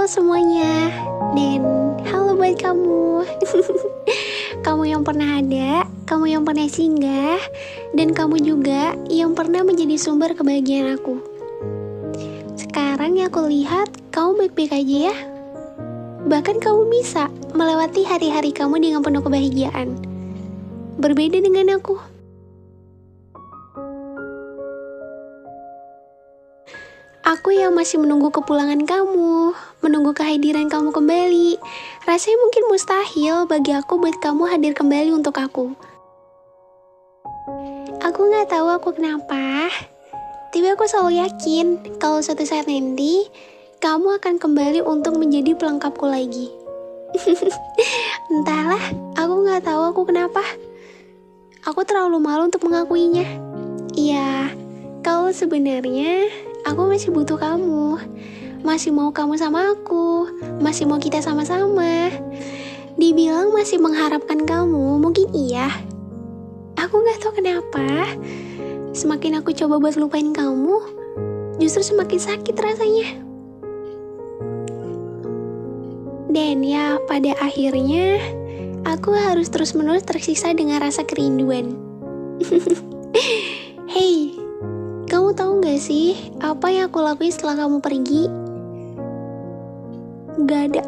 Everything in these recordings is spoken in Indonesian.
Halo semuanya. Dan halo buat kamu. Kamu yang pernah ada Kamu yang pernah singgah Dan kamu juga yang pernah menjadi sumber kebahagiaan aku. Sekarang yang aku lihat Kamu baik-baik aja ya. Bahkan kamu bisa melewati hari-hari kamu dengan penuh kebahagiaan. Berbeda dengan aku Aku yang masih menunggu kepulangan kamu, menunggu kehadiran kamu kembali. Rasanya mungkin mustahil bagi aku buat kamu hadir kembali untuk aku. Aku nggak tahu aku kenapa, tapi aku selalu yakin kalau suatu saat nanti kamu akan kembali untuk menjadi pelengkapku lagi. Entahlah, aku nggak tahu aku kenapa. Aku terlalu malu untuk mengakuinya. Iya, kalau sebenarnya aku masih butuh kamu. Masih mau kamu sama aku. Masih mau kita sama-sama. Dibilang masih mengharapkan kamu, mungkin iya. Aku gak tahu kenapa. Semakin aku coba buat lupain kamu, justru semakin sakit rasanya. Dan ya, pada akhirnya aku harus terus-menerus tersiksa dengan rasa kerinduan. Hey, kamu tahu gak sih apa yang aku lakuin setelah kamu pergi? Gak ada.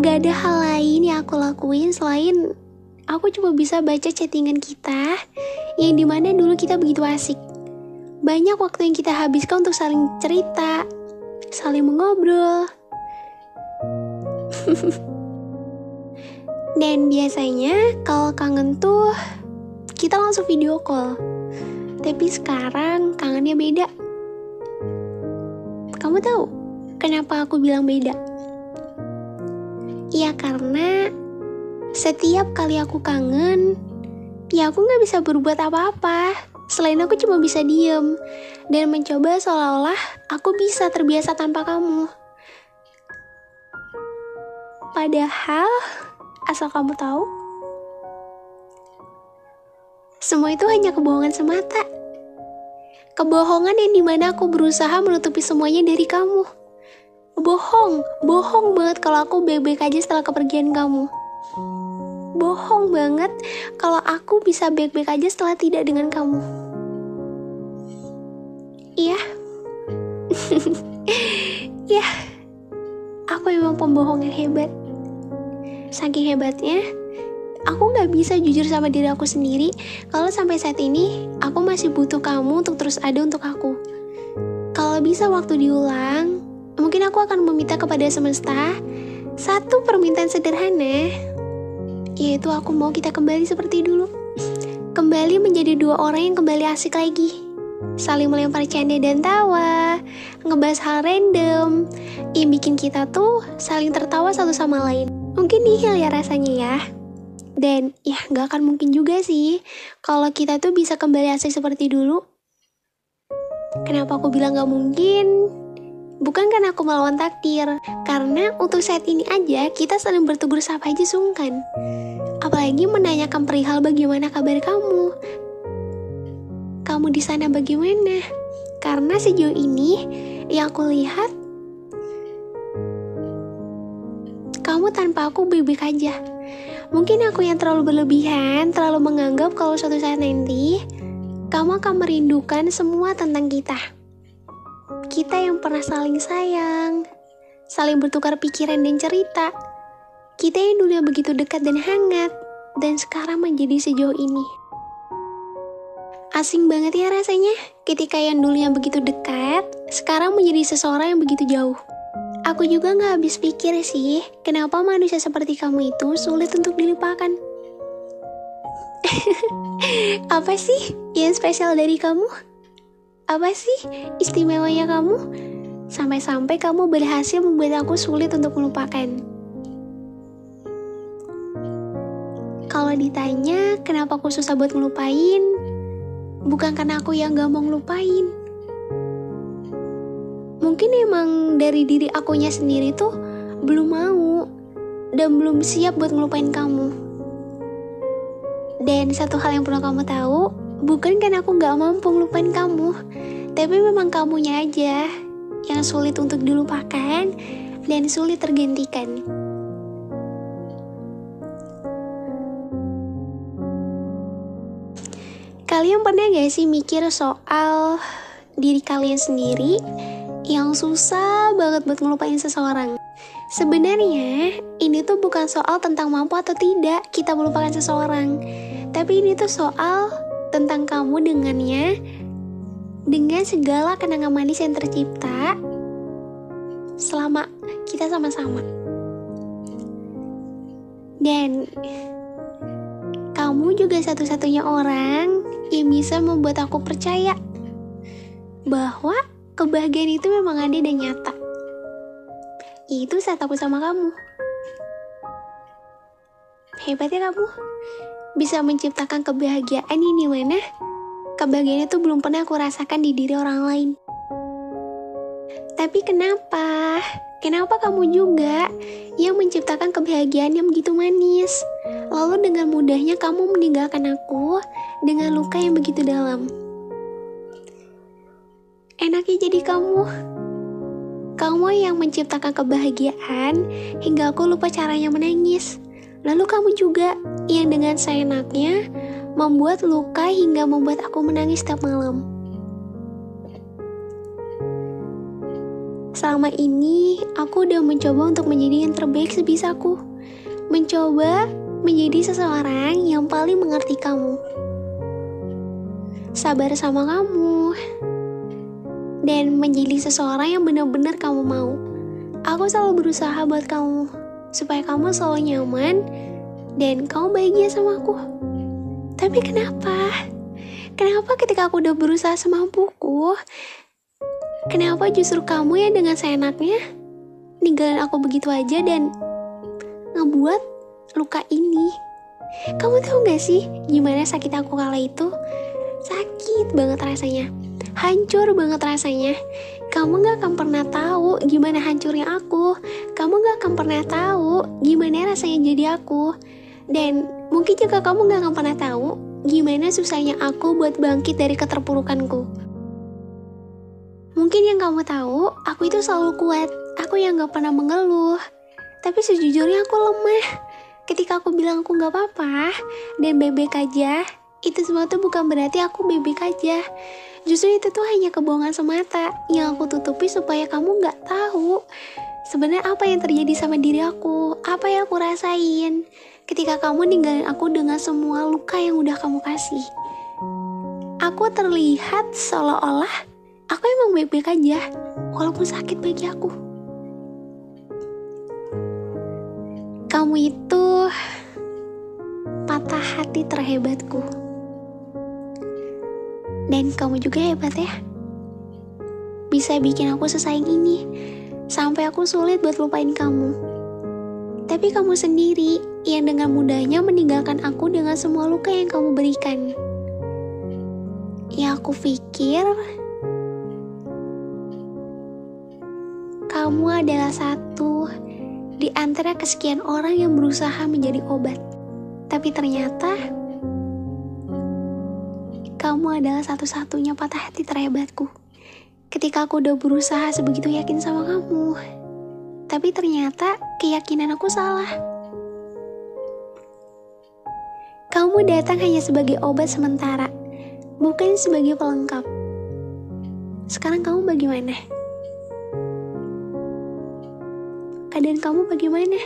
Gak ada hal lain yang aku lakuin selain aku cuma bisa baca chattingan kita yang di mana dulu kita begitu asik. Banyak waktu yang kita habiskan untuk saling cerita, saling mengobrol. Dan biasanya kalau kangen tuh kita langsung video call. Tapi sekarang kangennya beda. Kamu tahu kenapa aku bilang beda? Iya karena setiap kali aku kangen, ya aku nggak bisa berbuat apa-apa. Selain aku cuma bisa diem dan mencoba seolah-olah aku bisa terbiasa tanpa kamu. Padahal, asal kamu tahu, semua itu hanya kebohongan semata. Kebohongan yang di mana aku berusaha menutupi semuanya dari kamu. Bohong, bohong banget kalau aku baik-baik aja setelah kepergian kamu. Bohong banget kalau aku bisa baik-baik aja setelah tidak dengan kamu. Iya. Iya. Aku memang pembohong yang hebat. Saking hebatnya, aku nggak bisa jujur sama diri aku sendiri kalau sampai saat ini aku masih butuh kamu untuk terus ada untuk aku. Kalau bisa waktu diulang, mungkin aku akan meminta kepada semesta satu permintaan sederhana, yaitu aku mau kita kembali seperti dulu. Kembali menjadi dua orang yang kembali asik lagi. Saling melempar canda dan tawa, ngebahas hal random, yang bikin kita tuh saling tertawa satu sama lain. Mungkin nihil ya rasanya ya. Dan ya nggak akan mungkin juga sih kalau kita tuh bisa kembali asik seperti dulu. Kenapa aku bilang nggak mungkin? Bukan karena aku melawan takdir, karena untuk saat ini aja kita saling bertegur sapa aja sungkan. Apalagi menanyakan perihal bagaimana kabar kamu. Kamu di sana bagaimana? Karena sejauh ini yang aku lihat kamu tanpa aku baik-baik aja. Mungkin aku yang terlalu berlebihan, terlalu menganggap kalau suatu saat nanti kamu akan merindukan semua tentang kita. Kita yang pernah saling sayang, saling bertukar pikiran dan cerita. Kita yang dulu begitu dekat dan hangat, dan sekarang menjadi sejauh ini. Asing banget ya rasanya ketika yang dulu yang begitu dekat, sekarang menjadi seseorang yang begitu jauh. Aku juga gak habis pikir sih, kenapa manusia seperti kamu itu sulit untuk dilupakan. Apa sih yang spesial dari kamu? Apa sih istimewanya kamu? Sampai-sampai kamu berhasil membuat aku sulit untuk melupakan. Kalau ditanya kenapa aku susah buat ngelupain, bukan karena aku yang gak mau ngelupain mungkin emang dari diri akunya sendiri tuh belum mau dan belum siap buat ngelupain kamu. Dan satu hal yang perlu kamu tahu, bukan karena aku gak mampu ngelupain kamu, tapi memang kamunya aja yang sulit untuk dilupakan dan sulit tergantikan. Kalian pernah gak sih mikir soal diri kalian sendiri yang susah banget buat ngelupain seseorang? Sebenarnya ini tuh bukan soal tentang mampu atau tidak kita melupakan seseorang, tapi ini tuh soal tentang kamu dengannya dengan segala kenangan manis yang tercipta selama kita sama-sama. Dan kamu juga satu-satunya orang yang bisa membuat aku percaya bahwa kebahagiaan itu memang ada dan nyata. Itu saat aku sama kamu. Hebatnya kamu bisa menciptakan kebahagiaan ini mana kebahagiaan itu belum pernah aku rasakan di diri orang lain. Tapi kenapa? Kenapa kamu juga yang menciptakan kebahagiaan yang begitu manis? Lalu dengan mudahnya kamu meninggalkan aku dengan luka yang begitu dalam. Enaknya jadi kamu. Kamu yang menciptakan kebahagiaan hingga aku lupa caranya menangis. Lalu kamu juga yang dengan seenaknya membuat luka hingga membuat aku menangis setiap malam. Selama ini, aku udah mencoba untuk menjadi yang terbaik sebisaku. Mencoba menjadi seseorang yang paling mengerti kamu sabar sama kamu, dan menjadi seseorang yang benar-benar kamu mau. Aku selalu berusaha buat kamu, supaya kamu selalu nyaman dan kamu bahagia sama aku. Tapi kenapa? Kenapa ketika aku udah berusaha semampuku, kenapa justru kamu yang dengan seenaknya ninggalin aku begitu aja dan ngebuat luka ini? Kamu tahu gak sih gimana sakit aku kala itu? Sakit banget rasanya. Hancur banget rasanya. Kamu gak akan pernah tahu gimana hancurnya aku. Kamu gak akan pernah tahu gimana rasanya jadi aku. Dan mungkin juga kamu gak akan pernah tahu gimana susahnya aku buat bangkit dari keterpurukanku. Mungkin yang kamu tahu, aku itu selalu kuat. Aku yang gak pernah mengeluh. Tapi sejujurnya aku lemah. Ketika aku bilang aku gak apa-apa dan bebek aja, itu semua tuh bukan berarti aku bebek aja. Justru itu tuh hanya kebohongan semata yang aku tutupi supaya kamu nggak tahu sebenarnya apa yang terjadi sama diri aku, apa yang aku rasain ketika kamu ninggalin aku dengan semua luka yang udah kamu kasih. Aku terlihat seolah-olah aku emang baik-baik aja, walaupun sakit bagi aku. Kamu itu patah hati terhebatku. Dan kamu juga hebat ya. Bisa bikin aku sesayang ini, sampai aku sulit buat lupain kamu. Tapi kamu sendiri yang dengan mudahnya meninggalkan aku dengan semua luka yang kamu berikan. Ya aku pikir kamu adalah satu di antara kesekian orang yang berusaha menjadi obat. Tapi ternyata kamu adalah satu-satunya patah hati terhebatku. Ketika aku udah berusaha sebegitu yakin sama kamu, tapi ternyata keyakinan aku salah. Kamu datang hanya sebagai obat sementara, bukan sebagai pelengkap. Sekarang kamu bagaimana? Keadaan kamu bagaimana?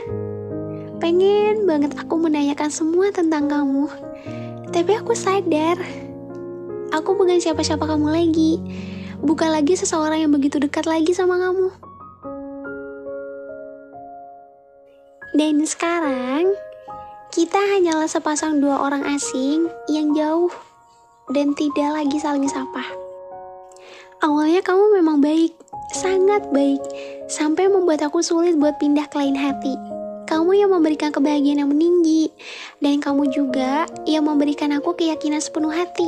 Pengen banget aku menanyakan semua tentang kamu, tapi aku sadar Aku bukan siapa-siapa kamu lagi. Bukan lagi seseorang yang begitu dekat lagi sama kamu. Dan sekarang, kita hanyalah sepasang dua orang asing yang jauh dan tidak lagi saling sapa. Awalnya kamu memang baik, sangat baik, sampai membuat aku sulit buat pindah ke lain hati. Kamu yang memberikan kebahagiaan yang meninggi, dan kamu juga yang memberikan aku keyakinan sepenuh hati.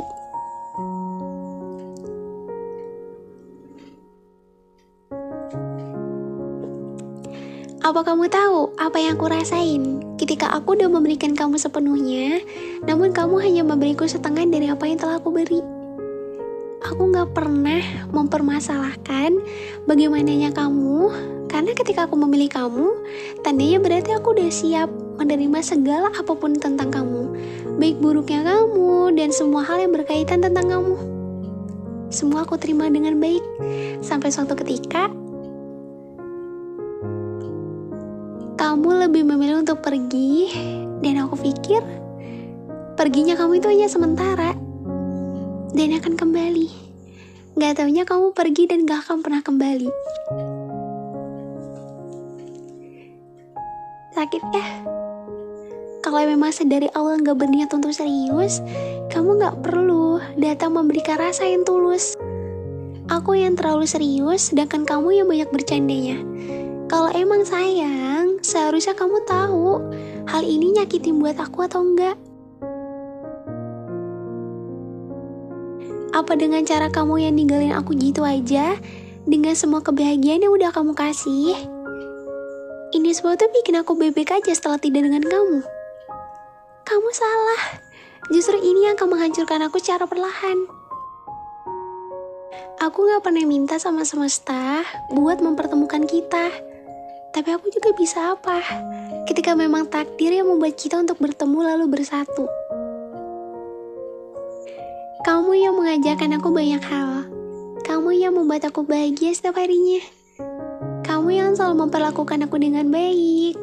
Apa kamu tahu apa yang aku rasain ketika aku udah memberikan kamu sepenuhnya, namun kamu hanya memberiku setengah dari apa yang telah aku beri? Aku gak pernah mempermasalahkan bagaimananya kamu karena ketika aku memilih kamu, tandanya berarti aku udah siap menerima segala apa pun tentang kamu. Baik buruknya kamu dan semua hal yang berkaitan tentang kamu. Semua aku terima dengan baik. Sampai suatu ketika, kamu lebih memilih untuk pergi dan aku pikir perginya kamu itu hanya sementara dan akan kembali. Gak taunya kamu pergi dan gak akan pernah kembali. sakit ya kalau memang sedari awal nggak berniat untuk serius kamu nggak perlu datang memberikan rasa yang tulus aku yang terlalu serius sedangkan kamu yang banyak bercandanya kalau emang sayang seharusnya kamu tahu hal ini nyakitin buat aku atau enggak apa dengan cara kamu yang ninggalin aku gitu aja dengan semua kebahagiaan yang udah kamu kasih ini semua tuh bikin aku bebek aja setelah tidak dengan kamu. Kamu salah. Justru ini yang akan menghancurkan aku secara perlahan. Aku gak pernah minta sama semesta buat mempertemukan kita. Tapi aku juga bisa apa? Ketika memang takdir yang membuat kita untuk bertemu lalu bersatu. Kamu yang mengajarkan aku banyak hal. Kamu yang membuat aku bahagia setiap harinya. Kamu yang selalu memperlakukan aku dengan baik.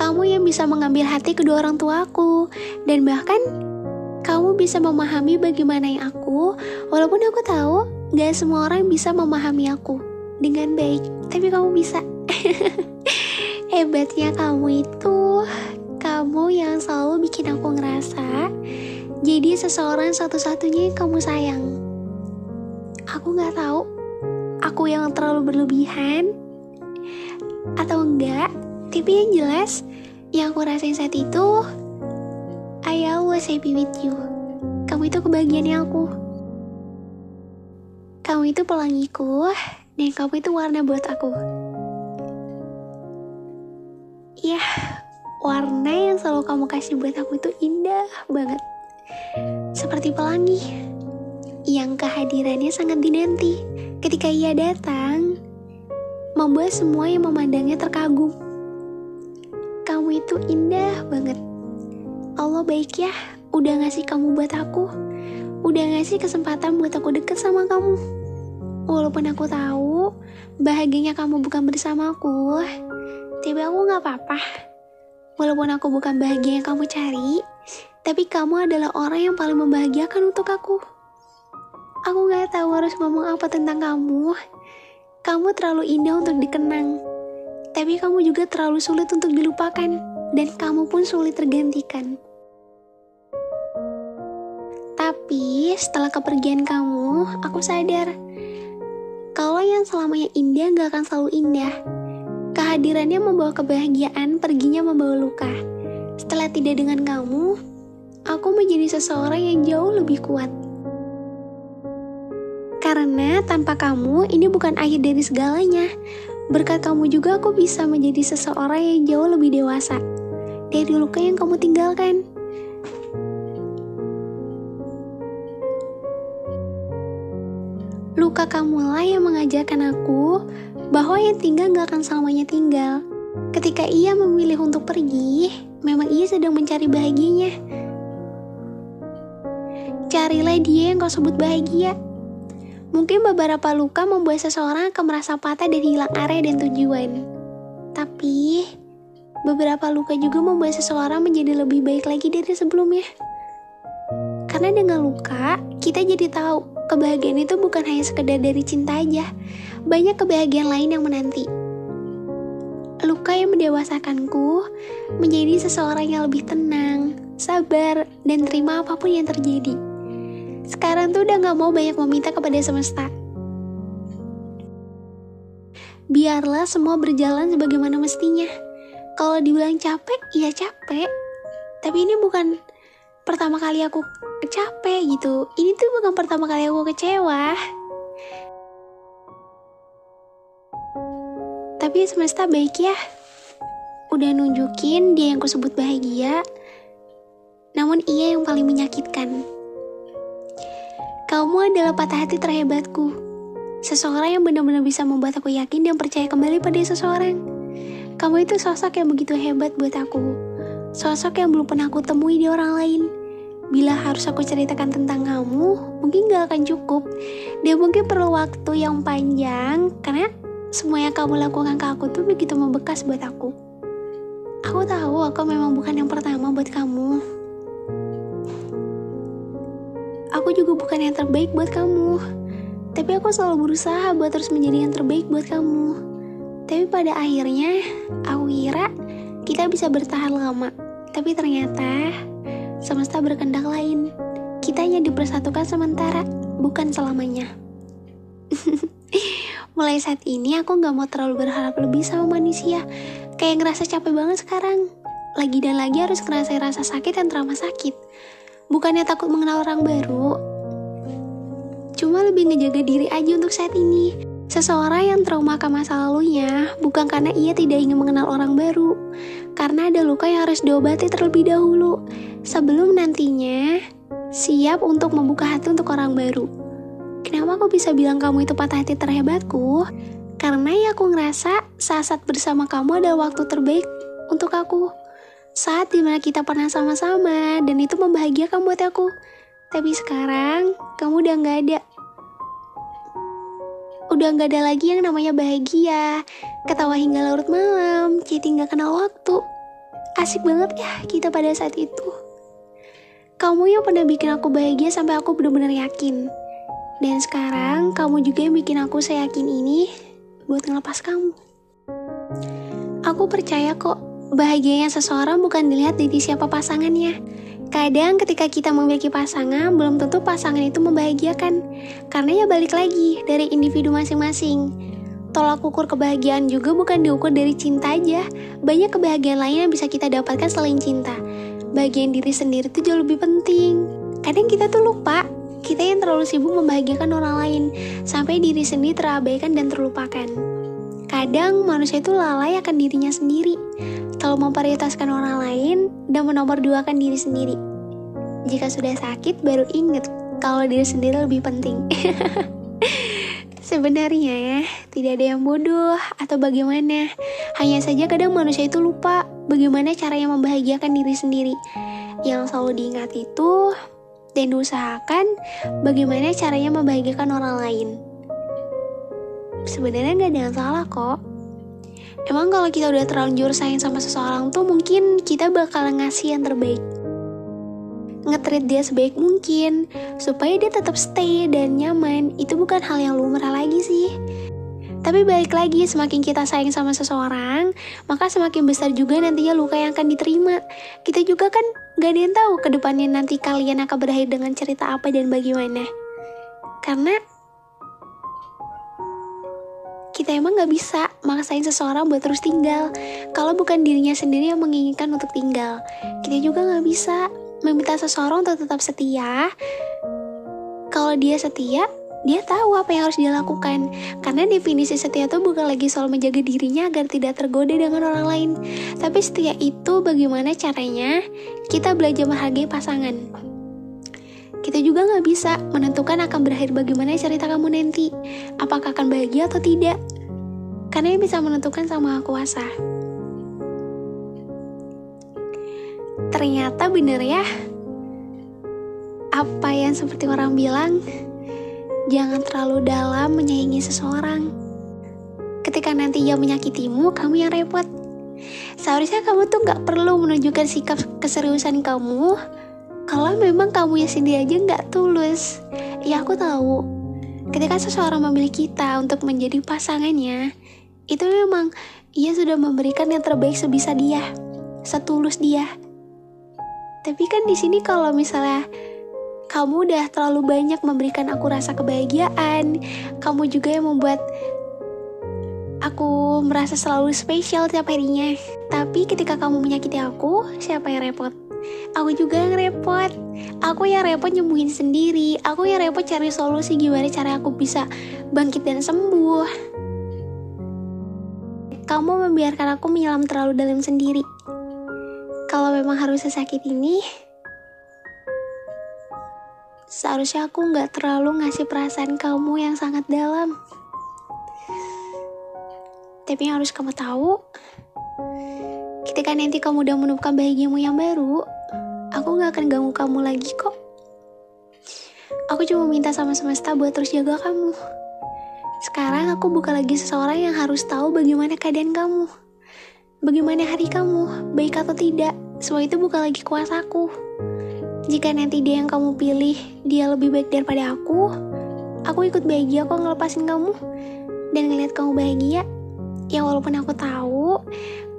Kamu yang bisa mengambil hati kedua orang tuaku. Dan bahkan, kamu bisa memahami bagaimana yang aku, walaupun aku tahu gak semua orang bisa memahami aku dengan baik. Tapi kamu bisa. Hebatnya kamu itu, kamu yang selalu bikin aku ngerasa jadi seseorang satu-satunya yang kamu sayang. Aku gak tahu aku yang terlalu berlebihan atau enggak tapi yang jelas yang aku rasain saat itu I always happy with you kamu itu kebahagiaannya aku kamu itu pelangiku dan kamu itu warna buat aku ya warna yang selalu kamu kasih buat aku itu indah banget seperti pelangi yang kehadirannya sangat dinanti ketika ia datang membuat semua yang memandangnya terkagum. Kamu itu indah banget. Allah baik ya, udah ngasih kamu buat aku. Udah ngasih kesempatan buat aku deket sama kamu. Walaupun aku tahu bahagianya kamu bukan bersamaku, tapi aku gak apa-apa. Walaupun aku bukan bahagia yang kamu cari, tapi kamu adalah orang yang paling membahagiakan untuk aku. Aku gak tahu harus ngomong apa tentang kamu, kamu terlalu indah untuk dikenang, tapi kamu juga terlalu sulit untuk dilupakan, dan kamu pun sulit tergantikan. Tapi setelah kepergian kamu, aku sadar kalau yang selamanya indah gak akan selalu indah. Kehadirannya membawa kebahagiaan, perginya membawa luka. Setelah tidak dengan kamu, aku menjadi seseorang yang jauh lebih kuat. Karena tanpa kamu, ini bukan akhir dari segalanya. Berkat kamu juga aku bisa menjadi seseorang yang jauh lebih dewasa dari luka yang kamu tinggalkan. Kamulah yang mengajarkan aku bahwa yang tinggal gak akan selamanya tinggal. Ketika ia memilih untuk pergi, memang ia sedang mencari bahagianya. Carilah dia yang kau sebut bahagia. Mungkin beberapa luka membuat seseorang akan merasa patah dan hilang area dan tujuan. Tapi, beberapa luka juga membuat seseorang menjadi lebih baik lagi dari sebelumnya. Karena dengan luka, kita jadi tahu kebahagiaan itu bukan hanya sekedar dari cinta aja. Banyak kebahagiaan lain yang menanti. Luka yang mendewasakanku menjadi seseorang yang lebih tenang, sabar, dan terima apa pun yang terjadi sekarang tuh udah gak mau banyak meminta kepada semesta. Biarlah semua berjalan sebagaimana mestinya. Kalau dibilang capek, ya capek. Tapi ini bukan pertama kali aku capek gitu. Ini tuh bukan pertama kali aku kecewa. Tapi semesta baik ya. Udah nunjukin dia yang kusebut bahagia. Namun ia yang paling menyakitkan. Kamu adalah patah hati terhebatku. Seseorang yang benar-benar bisa membuat aku yakin dan percaya kembali pada seseorang. Kamu itu sosok yang begitu hebat buat aku. Sosok yang belum pernah aku temui di orang lain. Bila harus aku ceritakan tentang kamu, mungkin gak akan cukup. Dia mungkin perlu waktu yang panjang, karena semua yang kamu lakukan ke aku tuh begitu membekas buat aku. Aku tahu aku memang bukan yang pertama buat kamu. Aku juga bukan yang terbaik buat kamu. Tapi aku selalu berusaha buat terus menjadi yang terbaik buat kamu. Tapi pada akhirnya, aku kira kita bisa bertahan lama. Tapi ternyata semesta berkendak lain. Kita hanya dipersatukan sementara, bukan selamanya. Mulai saat ini aku gak mau terlalu berharap lebih sama manusia. Kayak ngerasa capek banget sekarang. Lagi dan lagi harus ngerasain rasa sakit dan trauma sakit. Bukannya takut mengenal orang baru. Cuma lebih ngejaga diri aja untuk saat ini. Seseorang yang trauma ke masa lalunya bukan karena ia tidak ingin mengenal orang baru, karena ada luka yang harus diobati terlebih dahulu sebelum nantinya siap untuk membuka hati untuk orang baru. Kenapa aku bisa bilang kamu itu patah hati terhebatku? Karena ya aku ngerasa saat-saat bersama kamu adalah waktu terbaik untuk aku. Saat di mana kita pernah sama-sama dan itu membahagiakan buat aku. Tapi sekarang kamu udah gak ada. Udah gak ada lagi yang namanya bahagia, ketawa hingga larut malam, chatting gak kenal waktu. Asik banget ya kita pada saat itu. Kamu yang pernah bikin aku bahagia sampai aku benar-benar yakin. Dan sekarang kamu juga yang bikin aku seyakin ini buat ngelepas kamu. Aku percaya kok bahagianya seseorang bukan dilihat dari siapa pasangannya. Kadang ketika kita memiliki pasangan, belum tentu pasangan itu membahagiakan. Karena ya balik lagi dari individu masing-masing. Tolak ukur kebahagiaan juga bukan diukur dari cinta aja. Banyak kebahagiaan lain yang bisa kita dapatkan selain cinta bagian diri sendiri itu jauh lebih penting. Kadang kita tuh lupa, kita yang terlalu sibuk membahagiakan orang lain, sampai diri sendiri terabaikan dan terlupakan. Kadang manusia itu lalai akan dirinya sendiri, terlalu memprioritaskan orang lain dan menomorduakan diri sendiri. Jika sudah sakit, baru ingat kalau diri sendiri lebih penting. Sebenarnya ya, tidak ada yang bodoh atau bagaimana. Hanya saja kadang manusia itu lupa bagaimana caranya membahagiakan diri sendiri. Yang selalu diingat itu dan diusahakan bagaimana caranya membahagiakan orang lain. Sebenarnya nggak ada yang salah kok. Emang kalau kita udah terlanjur sayang sama seseorang tuh mungkin kita bakal ngasih yang terbaik ngetreat dia sebaik mungkin supaya dia tetap stay dan nyaman itu bukan hal yang lumrah lagi sih tapi balik lagi, semakin kita sayang sama seseorang, maka semakin besar juga nantinya luka yang akan diterima. Kita juga kan gak ada yang tahu ke depannya nanti kalian akan berakhir dengan cerita apa dan bagaimana. Karena kita emang gak bisa maksain seseorang buat terus tinggal. Kalau bukan dirinya sendiri yang menginginkan untuk tinggal, kita juga gak bisa meminta seseorang untuk tetap setia. Kalau dia setia, dia tahu apa yang harus dia lakukan. Karena definisi setia itu bukan lagi soal menjaga dirinya agar tidak tergoda dengan orang lain. Tapi setia itu bagaimana caranya kita belajar menghargai pasangan. Kita juga nggak bisa menentukan akan berakhir bagaimana cerita kamu nanti. Apakah akan bahagia atau tidak. Karena yang bisa menentukan sama kuasa. ternyata bener ya apa yang seperti orang bilang jangan terlalu dalam menyayangi seseorang ketika nanti ia menyakitimu kamu yang repot seharusnya kamu tuh gak perlu menunjukkan sikap keseriusan kamu kalau memang kamu yang sendiri aja gak tulus ya aku tahu ketika seseorang memilih kita untuk menjadi pasangannya itu memang ia sudah memberikan yang terbaik sebisa dia setulus dia tapi kan di sini kalau misalnya kamu udah terlalu banyak memberikan aku rasa kebahagiaan, kamu juga yang membuat aku merasa selalu spesial tiap harinya. Tapi ketika kamu menyakiti aku, siapa yang repot? Aku juga yang repot. Aku yang repot nyembuhin sendiri. Aku yang repot cari solusi gimana cara aku bisa bangkit dan sembuh. Kamu membiarkan aku menyelam terlalu dalam sendiri kalau memang harus sesakit ini, Seharusnya aku nggak terlalu ngasih perasaan kamu yang sangat dalam. Tapi yang harus kamu tahu, ketika nanti kamu udah menemukan bahagiamu yang baru, aku nggak akan ganggu kamu lagi kok. Aku cuma minta sama semesta buat terus jaga kamu. Sekarang aku bukan lagi seseorang yang harus tahu bagaimana keadaan kamu. Bagaimana hari kamu, baik atau tidak, semua itu bukan lagi kuasaku. Jika nanti dia yang kamu pilih, dia lebih baik daripada aku, aku ikut bahagia kok ngelepasin kamu. Dan ngeliat kamu bahagia, ya walaupun aku tahu,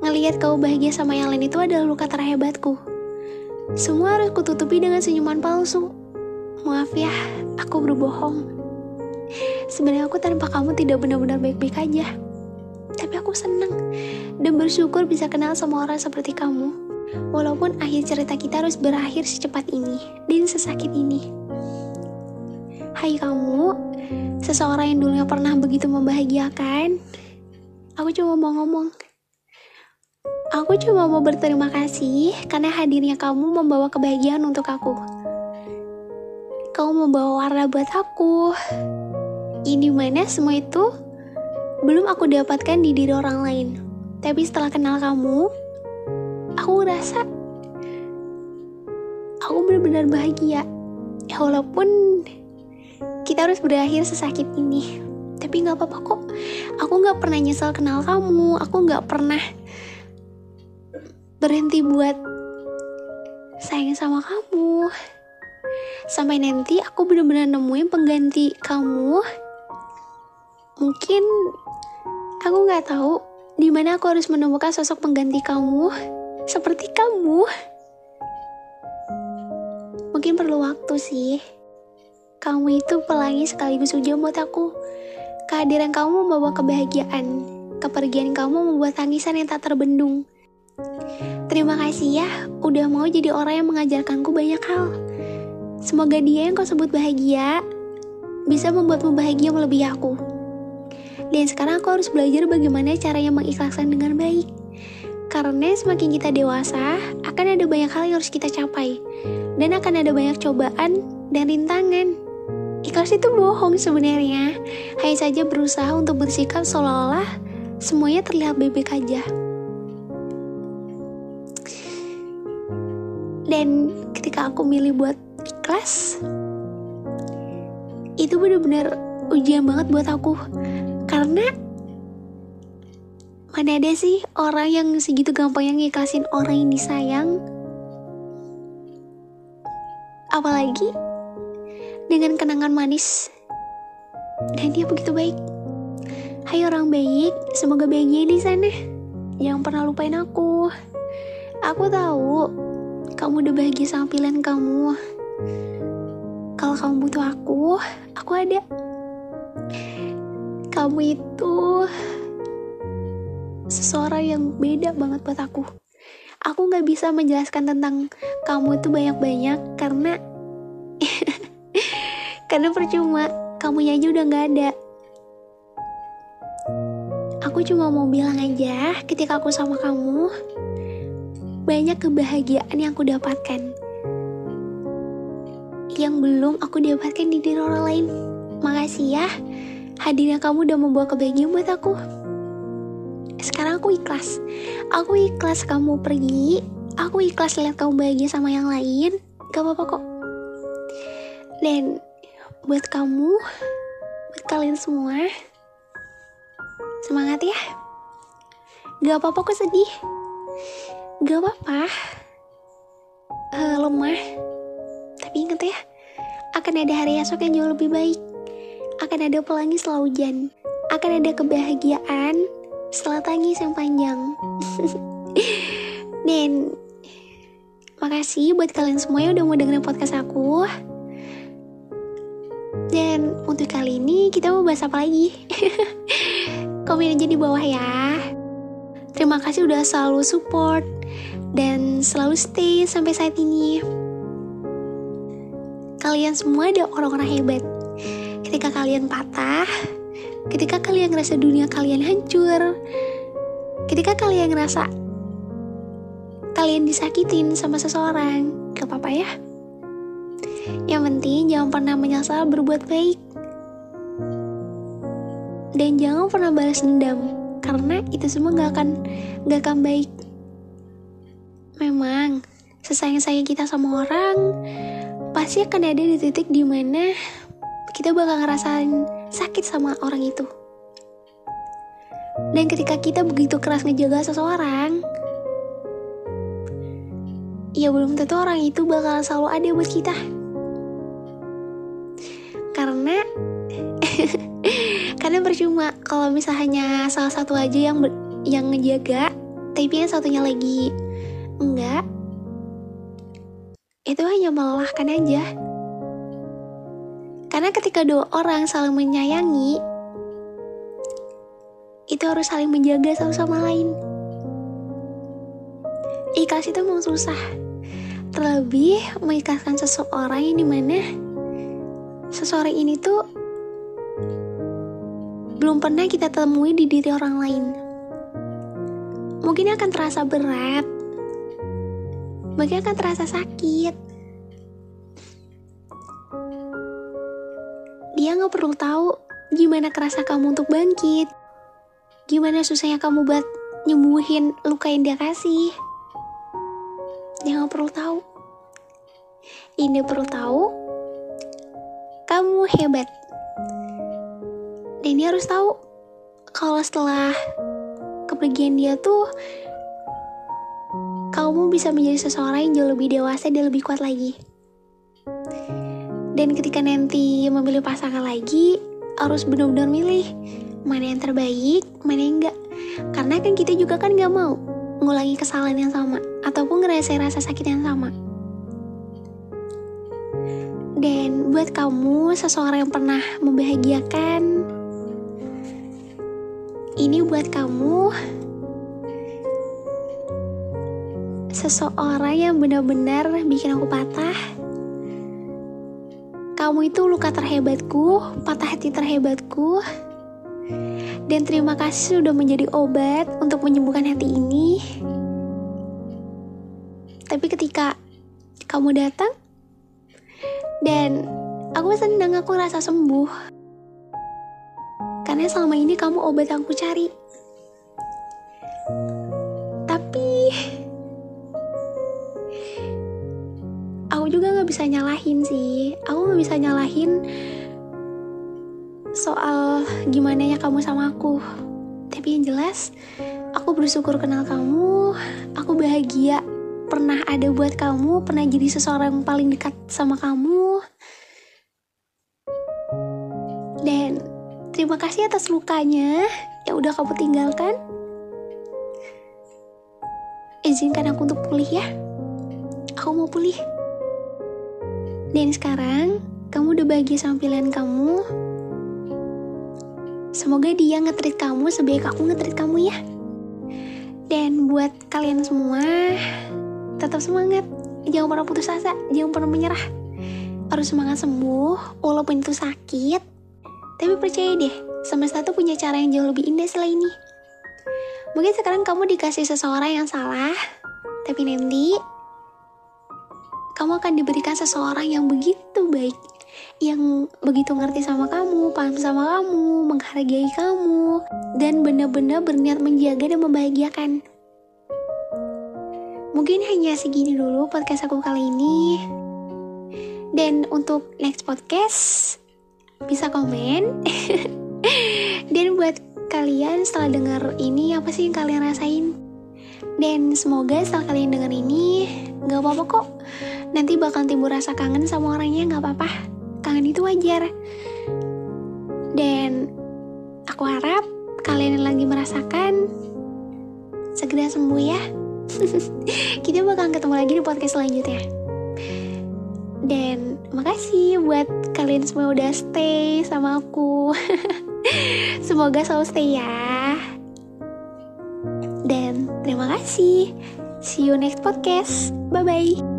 ngeliat kamu bahagia sama yang lain itu adalah luka terhebatku. Semua harus kututupi dengan senyuman palsu. Maaf ya, aku berbohong. Sebenarnya aku tanpa kamu tidak benar-benar baik-baik aja. Tapi aku senang dan bersyukur bisa kenal sama orang seperti kamu. Walaupun akhir cerita kita harus berakhir secepat ini dan sesakit ini. Hai kamu, seseorang yang dulunya pernah begitu membahagiakan. Aku cuma mau ngomong. Aku cuma mau berterima kasih karena hadirnya kamu membawa kebahagiaan untuk aku. Kamu membawa warna buat aku. Ini mana semua itu belum aku dapatkan di diri orang lain. Tapi setelah kenal kamu, aku rasa aku benar-benar bahagia. Ya walaupun kita harus berakhir sesakit ini. Tapi nggak apa-apa kok. Aku nggak pernah nyesal kenal kamu. Aku nggak pernah berhenti buat sayang sama kamu. Sampai nanti aku benar-benar nemuin pengganti kamu. Mungkin aku nggak tahu di mana aku harus menemukan sosok pengganti kamu seperti kamu. Mungkin perlu waktu sih. Kamu itu pelangi sekaligus hujan buat aku. Kehadiran kamu membawa kebahagiaan. Kepergian kamu membuat tangisan yang tak terbendung. Terima kasih ya, udah mau jadi orang yang mengajarkanku banyak hal. Semoga dia yang kau sebut bahagia bisa membuatmu bahagia melebihi aku. Dan sekarang aku harus belajar bagaimana caranya mengikhlaskan dengan baik. Karena semakin kita dewasa, akan ada banyak hal yang harus kita capai. Dan akan ada banyak cobaan dan rintangan. Ikhlas itu bohong sebenarnya. Hanya saja berusaha untuk bersikap seolah-olah semuanya terlihat baik-baik aja. Dan ketika aku milih buat ikhlas, itu benar-benar ujian banget buat aku. Karena Mana ada sih orang yang segitu gampangnya ngikasin orang yang disayang? Apalagi dengan kenangan manis. Dan dia begitu baik. Hai orang baik, semoga bahagia di sana. Jangan pernah lupain aku. Aku tahu kamu udah bahagia sama pilihan kamu. Kalau kamu butuh aku, aku ada. Kamu itu seseorang yang beda banget buat aku. Aku nggak bisa menjelaskan tentang kamu itu banyak-banyak karena karena percuma kamunya aja udah nggak ada. Aku cuma mau bilang aja ketika aku sama kamu banyak kebahagiaan yang aku dapatkan. Yang belum aku dapatkan di diri orang lain. Makasih ya, hadirnya kamu udah membawa kebahagiaan buat aku. Sekarang aku ikhlas. Aku ikhlas kamu pergi. Aku ikhlas lihat kamu bahagia sama yang lain. Gak apa-apa kok. Dan buat kamu buat kalian semua semangat ya. Gak apa-apa kok sedih gak apa-apa uh, lemah tapi inget ya akan ada hari esok yang jauh lebih baik akan ada pelangi setelah hujan akan ada kebahagiaan setelah tangis yang panjang. Dan makasih buat kalian semua yang udah mau dengerin podcast aku. Dan untuk kali ini kita mau bahas apa lagi? Komen aja di bawah ya. Terima kasih udah selalu support dan selalu stay sampai saat ini. Kalian semua ada orang-orang hebat. Ketika kalian patah, ketika kalian ngerasa dunia kalian hancur, ketika kalian ngerasa kalian disakitin sama seseorang, gak apa-apa ya. Yang penting jangan pernah menyesal berbuat baik. Dan jangan pernah balas dendam, karena itu semua gak akan gak akan baik. Memang, sesayang-sayang kita sama orang, pasti akan ada di titik di mana kita bakal ngerasain sakit sama orang itu. Dan ketika kita begitu keras ngejaga seseorang, ya belum tentu orang itu bakal selalu ada buat kita. Percuma kalau misalnya salah satu aja yang yang ngejaga, tapi yang satunya lagi enggak, itu hanya melelahkan aja. Karena ketika dua orang saling menyayangi, itu harus saling menjaga satu sama lain. Ikhlas itu memang susah. Terlebih mengikhlaskan seseorang yang di mana seseorang ini tuh belum pernah kita temui di diri orang lain. Mungkin akan terasa berat, mungkin akan terasa sakit, Dia nggak perlu tahu gimana kerasa kamu untuk bangkit. Gimana susahnya kamu buat nyembuhin luka yang dia kasih. Dia nggak perlu tahu. Ini perlu tahu, kamu hebat. Dan dia harus tahu kalau setelah kepergian dia tuh kamu bisa menjadi seseorang yang jauh lebih dewasa dan lebih kuat lagi. Dan ketika nanti memilih pasangan lagi, harus benar-benar milih mana yang terbaik, mana yang enggak. Karena kan kita juga kan gak mau ngulangi kesalahan yang sama ataupun ngerasain rasa sakit yang sama. Dan buat kamu seseorang yang pernah membahagiakan, ini buat kamu seseorang yang benar-benar bikin aku patah kamu itu luka terhebatku, patah hati terhebatku. Dan terima kasih sudah menjadi obat untuk menyembuhkan hati ini. Tapi ketika kamu datang dan aku senang aku rasa sembuh. Karena selama ini kamu obat yang aku cari. aku juga nggak bisa nyalahin sih. Aku nggak bisa nyalahin soal gimana ya kamu sama aku. Tapi yang jelas aku bersyukur kenal kamu. Aku bahagia pernah ada buat kamu pernah jadi seseorang yang paling dekat sama kamu. Dan terima kasih atas lukanya yang udah kamu tinggalkan izinkan aku untuk pulih ya aku mau pulih dan sekarang, kamu udah bahagia sama pilihan kamu. Semoga dia ngetrit kamu sebaik aku ngetrit kamu ya. Dan buat kalian semua, tetap semangat. Jangan pernah putus asa, jangan pernah menyerah. Harus semangat sembuh, walaupun itu sakit. Tapi percaya deh, semesta tuh punya cara yang jauh lebih indah selain ini. Mungkin sekarang kamu dikasih seseorang yang salah, tapi nanti kamu akan diberikan seseorang yang begitu baik, yang begitu ngerti sama kamu, paham sama kamu, menghargai kamu, dan benar-benar berniat menjaga dan membahagiakan. Mungkin hanya segini dulu podcast aku kali ini. Dan untuk next podcast bisa komen. dan buat kalian setelah dengar ini apa sih yang kalian rasain? Dan semoga setelah kalian dengar ini Gak apa-apa kok. Nanti bakal timbul rasa kangen sama orangnya gak apa-apa. Kangen itu wajar. Dan Aku harap kalian yang lagi merasakan Segera sembuh ya. Kita bakal ketemu lagi di podcast selanjutnya Dan makasih buat kalian semua udah stay sama aku Semoga selalu stay ya Dan terima kasih. See you next podcast. Bye bye.